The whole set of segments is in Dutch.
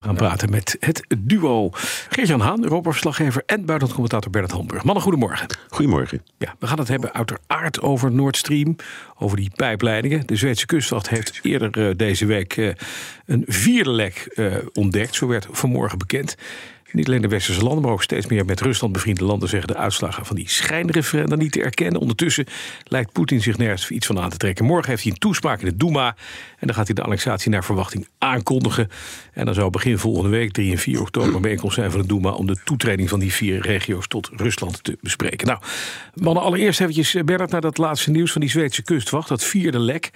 We gaan praten met het duo Geert-Jan Haan, Europa-verslaggever en buitenlandcommentator Bernard Hamburg. Mannen, goedemorgen. Goedemorgen. Ja, we gaan het hebben uiteraard over Nord Stream, over die pijpleidingen. De Zweedse kustwacht heeft eerder uh, deze week uh, een vierde lek uh, ontdekt. Zo werd vanmorgen bekend. Niet alleen de westerse landen, maar ook steeds meer met Rusland bevriende landen zeggen de uitslagen van die schijnreferenda niet te erkennen. Ondertussen lijkt Poetin zich nergens iets van aan te trekken. Morgen heeft hij een toespraak in de Duma en dan gaat hij de annexatie naar verwachting aankondigen. En dan zou begin volgende week, 3 en 4 oktober, een bijeenkomst zijn van de Duma om de toetreding van die vier regio's tot Rusland te bespreken. Nou, mannen, allereerst eventjes, Bernard, naar dat laatste nieuws van die Zweedse kustwacht, dat vierde lek.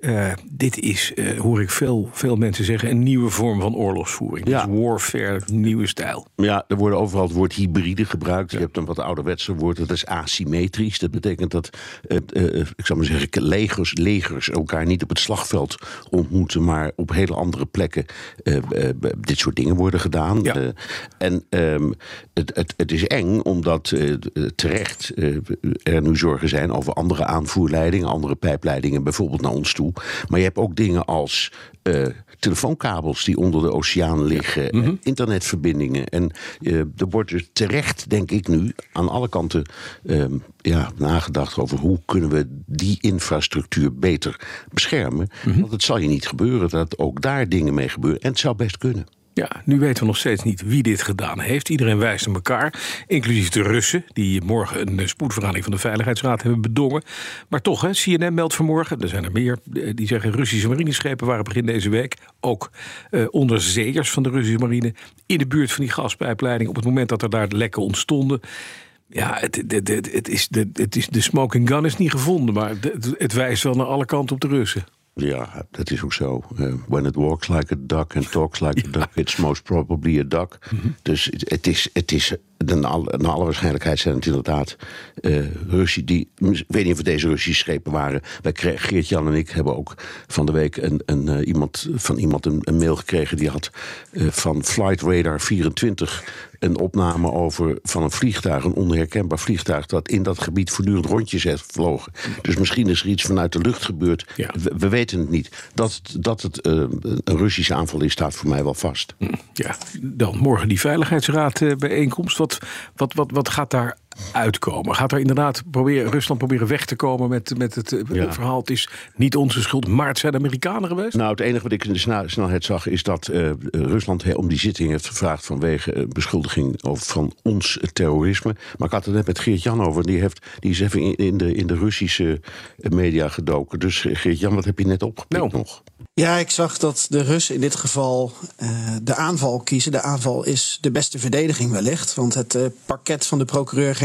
Uh, dit is, uh, hoor ik veel, veel mensen zeggen, een nieuwe vorm van oorlogsvoering. Ja. Dus warfare, nieuwe stijl. Ja, er worden overal het woord hybride gebruikt. Ja. Je hebt een wat ouderwetse woord, dat is asymmetrisch. Dat betekent dat, uh, ik zou maar zeggen, legers, legers elkaar niet op het slagveld ontmoeten, maar op hele andere plekken dit soort dingen worden gedaan. Ja. en um, het, het, het, is eng, omdat terecht er nu zorgen zijn over andere aanvoerleidingen, andere pijpleidingen, bijvoorbeeld naar ons toe. Maar je hebt ook dingen als uh, telefoonkabels die onder de oceaan liggen, Mhm. mm -hmm. internetverbindingen. En uh, er wordt dus terecht, denk ik nu, aan alle kanten uh, ja, nagedacht over hoe kunnen we die infrastructuur beter beschermen. Mm Mhm. -hmm. Want het zal je niet gebeuren dat ook daar dingen mee gebeuren. En het zou best kunnen. Ja, nu weten we nog steeds niet wie dit gedaan heeft. Iedereen wijst naar elkaar, inclusief de Russen... die morgen een spoedvergadering van de Veiligheidsraad hebben bedongen. Maar toch, hè, CNN meldt vanmorgen, er zijn er meer... die zeggen Russische marineschepen waren begin deze week... ook uh, onderzeeërs van de Russische marine... in de buurt van die gaspijpleiding... op het moment dat er daar lekken ontstonden... Ja, het, het, het, is de, het is, de smoking gun is niet gevonden... maar het wijst wel naar alle kanten op de Russen. Ja, dat is ook zo. Uh, when it walks like a duck and talks like a duck, it's most probably a duck. Mm -hmm. Dus het is, het is naar alle, waarschijnlijkheid zijn het inderdaad uh, Russen die. Ik weet niet of het deze Russische schepen waren. Wij kregen, Geert-Jan en ik hebben ook van de week een, een, uh, iemand, van iemand een, een, mail gekregen. Die had uh, van Flight Radar 24 een opname over van een vliegtuig, een onherkenbaar vliegtuig, dat in dat gebied voortdurend rondjes heeft vlogen. Dus misschien is er iets vanuit de lucht gebeurd. Ja. We, we, weten het niet. Dat, dat het uh, een Russische aanval is, staat voor mij wel vast. Ja, dan morgen die Veiligheidsraad bijeenkomst. Wat, wat, wat, wat gaat daar uitkomen? Gaat er inderdaad proberen, Rusland proberen weg te komen met, met het ja. verhaal? Het is niet onze schuld, maar het zijn de Amerikanen geweest? Nou, het enige wat ik in de snelheid zag is dat uh, Rusland om die zitting heeft gevraagd vanwege uh, beschuldiging over van ons terrorisme. Maar ik had het net met Geert-Jan over. Die, heeft, die is even in, in, de, in de Russische media gedoken. Dus Geert-Jan, wat heb je net opgepikt nou. nog? Ja, ik zag dat de Russen in dit geval uh, de aanval kiezen. De aanval is de beste verdediging wellicht. Want het uh, parket van de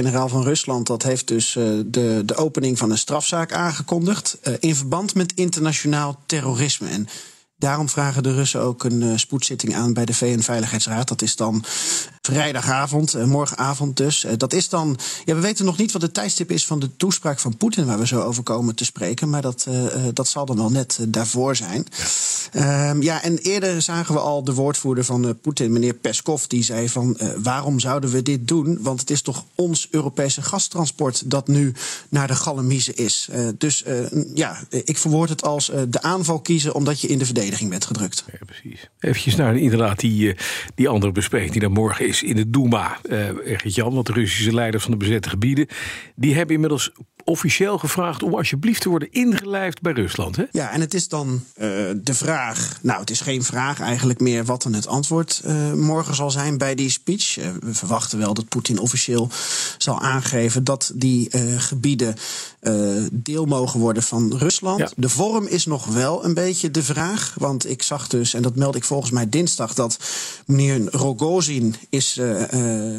procureur-generaal van Rusland... dat heeft dus uh, de, de opening van een strafzaak aangekondigd... in verband met internationaal terrorisme. En daarom vragen de Russen ook een spoedzitting aan bij de VN-veiligheidsraad. Dat is dan vrijdagavond, morgenavond dus. Dat is dan. Ja, we weten nog niet wat het tijdstip is van de toespraak van Poetin, waar we zo over komen te spreken. Maar dat, uh, dat zal dan wel net uh, daarvoor zijn. Ja. Um, ja, en eerder zagen we al de woordvoerder van uh, Poetin, meneer Peskov, die zei van waarom zouden we dit doen? Want het is toch ons Europese gastransport dat nu naar de Galamiezen is. dus ja, ik verwoord het als de aanval kiezen omdat je in de verdediging bent gedrukt. Ja, precies. Even naar inderdaad die, die andere bespreking die dan morgen is in de Duma, uh, Jan, want de Russische leiders van de bezette gebieden, die hebben inmiddels officieel gevraagd om alsjeblieft te worden ingelijfd bij Rusland. Hè? Ja, en het is dan uh, de vraag. Nou, het is geen vraag eigenlijk meer wat dan het antwoord uh, morgen zal zijn bij die speech. Uh, we verwachten wel dat Poetin officieel zal aangeven dat die gebieden deel mogen worden van Rusland. Ja. De vorm is nog wel een beetje de vraag. Want ik zag dus, en dat meld ik volgens mij dinsdag, dat meneer Rogozin is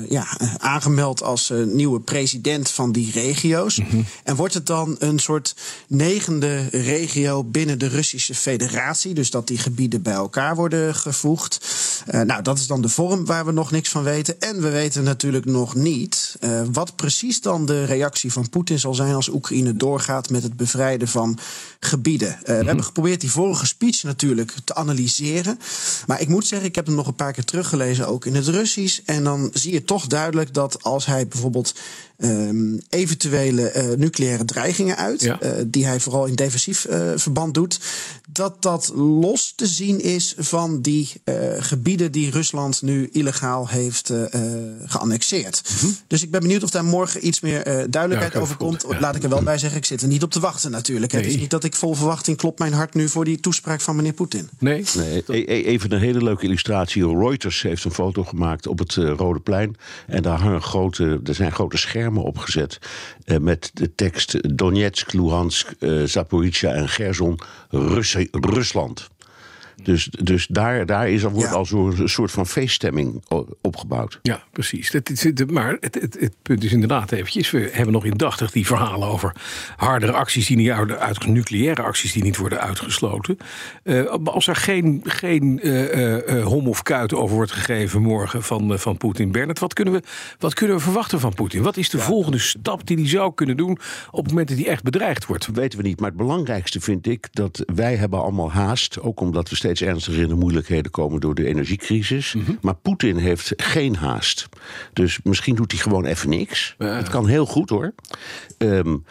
ja, aangemeld als nieuwe president van die regio's. Mm -hmm. En wordt het dan een soort negende regio binnen de Russische Federatie? Dus dat die gebieden bij elkaar worden gevoegd. Nou, dat is dan de vorm waar we nog niks van weten. En we weten natuurlijk nog niet wat precies dan de reactie van Poetin zal zijn als Oekraïne doorgaat met het bevrijden van gebieden. We hebben geprobeerd die vorige speech natuurlijk te analyseren. Maar ik moet zeggen, ik heb hem nog een paar keer teruggelezen, ook in het Russisch. En dan zie je toch duidelijk dat als hij bijvoorbeeld um, eventuele uh, nucleaire dreigingen uit, ja. uh, die hij vooral in defensief uh, verband doet, dat dat los te zien is van die gebieden die Rusland nu illegaal heeft geannexeerd. Mm -hmm. Dus ik ben benieuwd of daar morgen iets meer duidelijkheid ja, over komt. Ja. Laat ik er wel bij zeggen, ik zit er niet op te wachten natuurlijk. Nee. Het is niet dat ik vol verwachting klopt mijn hart nu voor die toespraak van meneer Poetin. Nee. nee. E even een hele leuke illustratie. Reuters heeft een foto gemaakt op het Rode Plein. En daar hangen grote, er zijn grote schermen opgezet. Uh, met de tekst Donetsk, Luhansk, uh, Zaporizhia en Gerson, Rusland. Dus, dus daar, daar is, wordt ja. al zo'n soort van feeststemming opgebouwd. Ja, precies. Dat, het, maar het, het, het, punt is inderdaad eventjes... we hebben nog indachtig die verhalen over hardere acties... die niet uit, nucleaire acties die niet worden uitgesloten. Uh, als er geen, geen uh, uh, hom of kuit over wordt gegeven morgen van, van Poetin... Bernard, wat kunnen, we, wat kunnen we verwachten van Poetin? Wat is de ja. volgende stap die hij zou kunnen doen... op het moment dat hij echt bedreigd wordt? Dat weten we niet, maar het belangrijkste vind ik... dat wij hebben allemaal haast, ook omdat we steeds ernstiger in de moeilijkheden komen door de energiecrisis. Mm -hmm. Maar Poetin heeft geen haast. Dus misschien doet hij gewoon even niks. Het kan heel goed hoor. Um,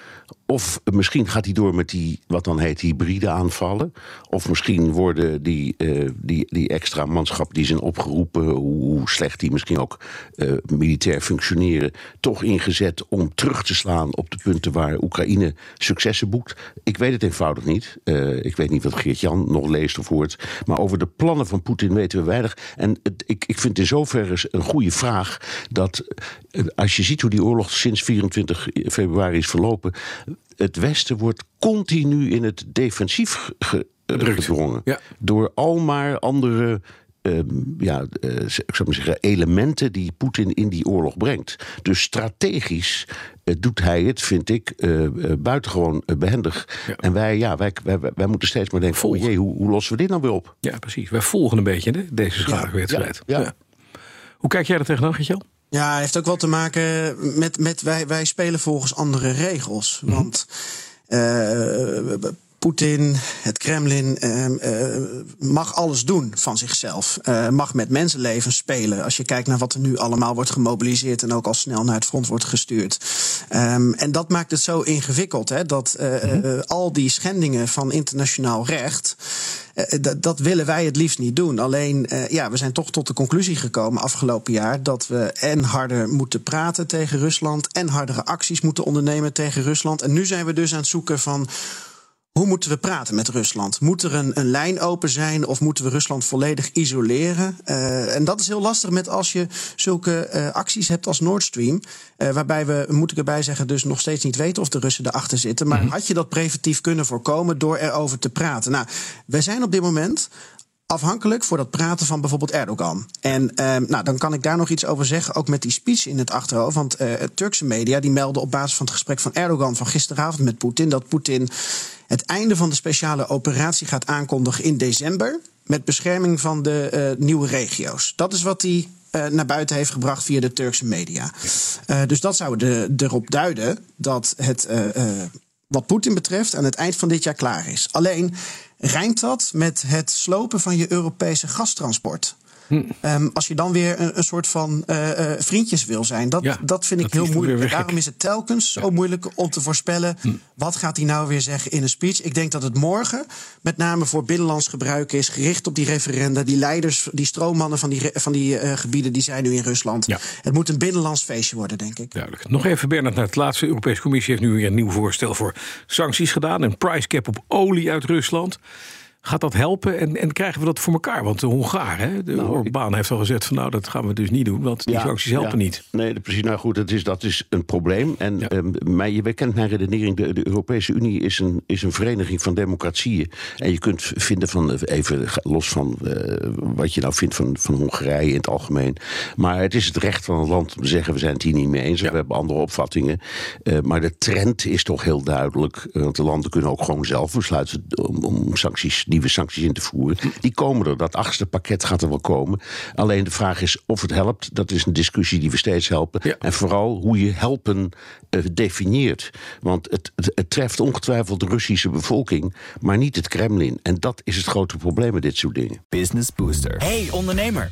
of misschien gaat hij door met die, wat dan heet, hybride aanvallen. Of misschien worden die, uh, die, die extra manschappen die zijn opgeroepen, hoe slecht die misschien ook uh, militair functioneren, toch ingezet om terug te slaan op de punten waar Oekraïne successen boekt. Ik weet het eenvoudig niet. Uh, ik weet niet wat Geert-Jan nog leest of hoort. Maar over de plannen van Poetin weten we weinig. En ik, ik vind in zoverre een goede vraag dat als je ziet hoe die oorlog sinds 24 februari is verlopen het Westen wordt continu in het defensief ge, uh, gedrongen. Ja. Door al maar andere uh, ja, uh, ik zou maar zeggen, elementen die Poetin in die oorlog brengt. Dus strategisch uh, doet hij het, vind ik, buitengewoon behendig. Ja. En wij, ja, wij, wij, wij, moeten steeds maar denken: oh jee, hoe, hoe, lossen we dit nou weer op? Ja, precies. Wij volgen een beetje hè, deze schakelwedstrijd. Ja, ja. Hoe kijk jij er tegenaan, Gietje? Ja, heeft ook wel te maken met, met wij, wij spelen volgens andere regels. Mm. Want uh, Poetin, het Kremlin, uh, uh, mag alles doen van zichzelf. Uh, mag met mensenlevens spelen. Als je kijkt naar wat er nu allemaal wordt gemobiliseerd en ook al snel naar het front wordt gestuurd. Um, en dat maakt het zo ingewikkeld, hè, dat mm-hmm. al die schendingen van internationaal recht. Dat, dat, willen wij het liefst niet doen. Alleen, ja, we zijn toch tot de conclusie gekomen afgelopen jaar dat we en harder moeten praten tegen Rusland en hardere acties moeten ondernemen tegen Rusland. En nu zijn we dus aan het zoeken van hoe moeten we praten met Rusland? Moet er een, een lijn open zijn of moeten we Rusland volledig isoleren? Uh, en dat is heel lastig met als je zulke uh, acties hebt als Nord Stream. Uh, waarbij we, moet ik erbij zeggen, dus nog steeds niet weten of de Russen erachter zitten. Maar -hmm. had je dat preventief kunnen voorkomen door erover te praten? Nou, wij zijn op dit moment afhankelijk voor dat praten van bijvoorbeeld Erdogan. En uh, nou, dan kan ik daar nog iets over zeggen, ook met die speech in het achterhoofd. Want uh, Turkse media die melden op basis van het gesprek van Erdogan van gisteravond met Poetin dat Poetin het einde van de speciale operatie gaat aankondigen in december. Met bescherming van de uh, nieuwe regio's. Dat is wat hij uh, naar buiten heeft gebracht via de Turkse media. Uh, dus dat zou de, erop duiden dat het, wat Poetin betreft, aan het eind van dit jaar klaar is. Alleen rijmt dat met het slopen van je Europese gastransport. Hm. Um, als je dan weer een, een soort van uh, uh, vriendjes wil zijn. Dat, ja, dat vind ik dat heel moeilijk. Daarom is het telkens ja. zo moeilijk om te voorspellen. Hm. Wat gaat hij nou weer zeggen in een speech? Ik denk dat het morgen met name voor binnenlands gebruik is. Gericht op die referenda. Die leiders, die stroommannen van die, van die uh, gebieden. Die zijn nu in Rusland. Ja. Het moet een binnenlands feestje worden, denk ik. Duidelijk. Nog even Bernard naar het laatste. De Europese Commissie heeft nu weer een nieuw voorstel voor sancties gedaan. Een price cap op olie uit Rusland. Gaat dat helpen en, en krijgen we dat voor elkaar? Want de Hongaren, de nou, Orbán heeft al gezegd van nou dat gaan we dus niet doen, want die sancties helpen niet. Nee, precies. Nou goed, dat is, dat is een probleem. En ja. um, maar je kent mijn redenering, de, de, Europese Unie is een, is een vereniging van democratieën. En je kunt vinden van, even los van uh, wat je nou vindt van, van Hongarije in het algemeen. Maar het is het recht van het land om te zeggen we zijn het hier niet mee eens. We hebben andere opvattingen. Uh, maar de trend is toch heel duidelijk. Want de landen kunnen ook gewoon zelf besluiten om, om sancties nieuwe sancties in te voeren. Die komen er. Dat achtste pakket gaat er wel komen. Alleen de vraag is of het helpt. Dat is een discussie die we steeds helpen. Ja. En vooral hoe je helpen uh, definieert. Want het, het, het, treft ongetwijfeld de Russische bevolking, maar niet het Kremlin. En dat is het grote probleem met dit soort dingen. Business Booster. Hey ondernemer,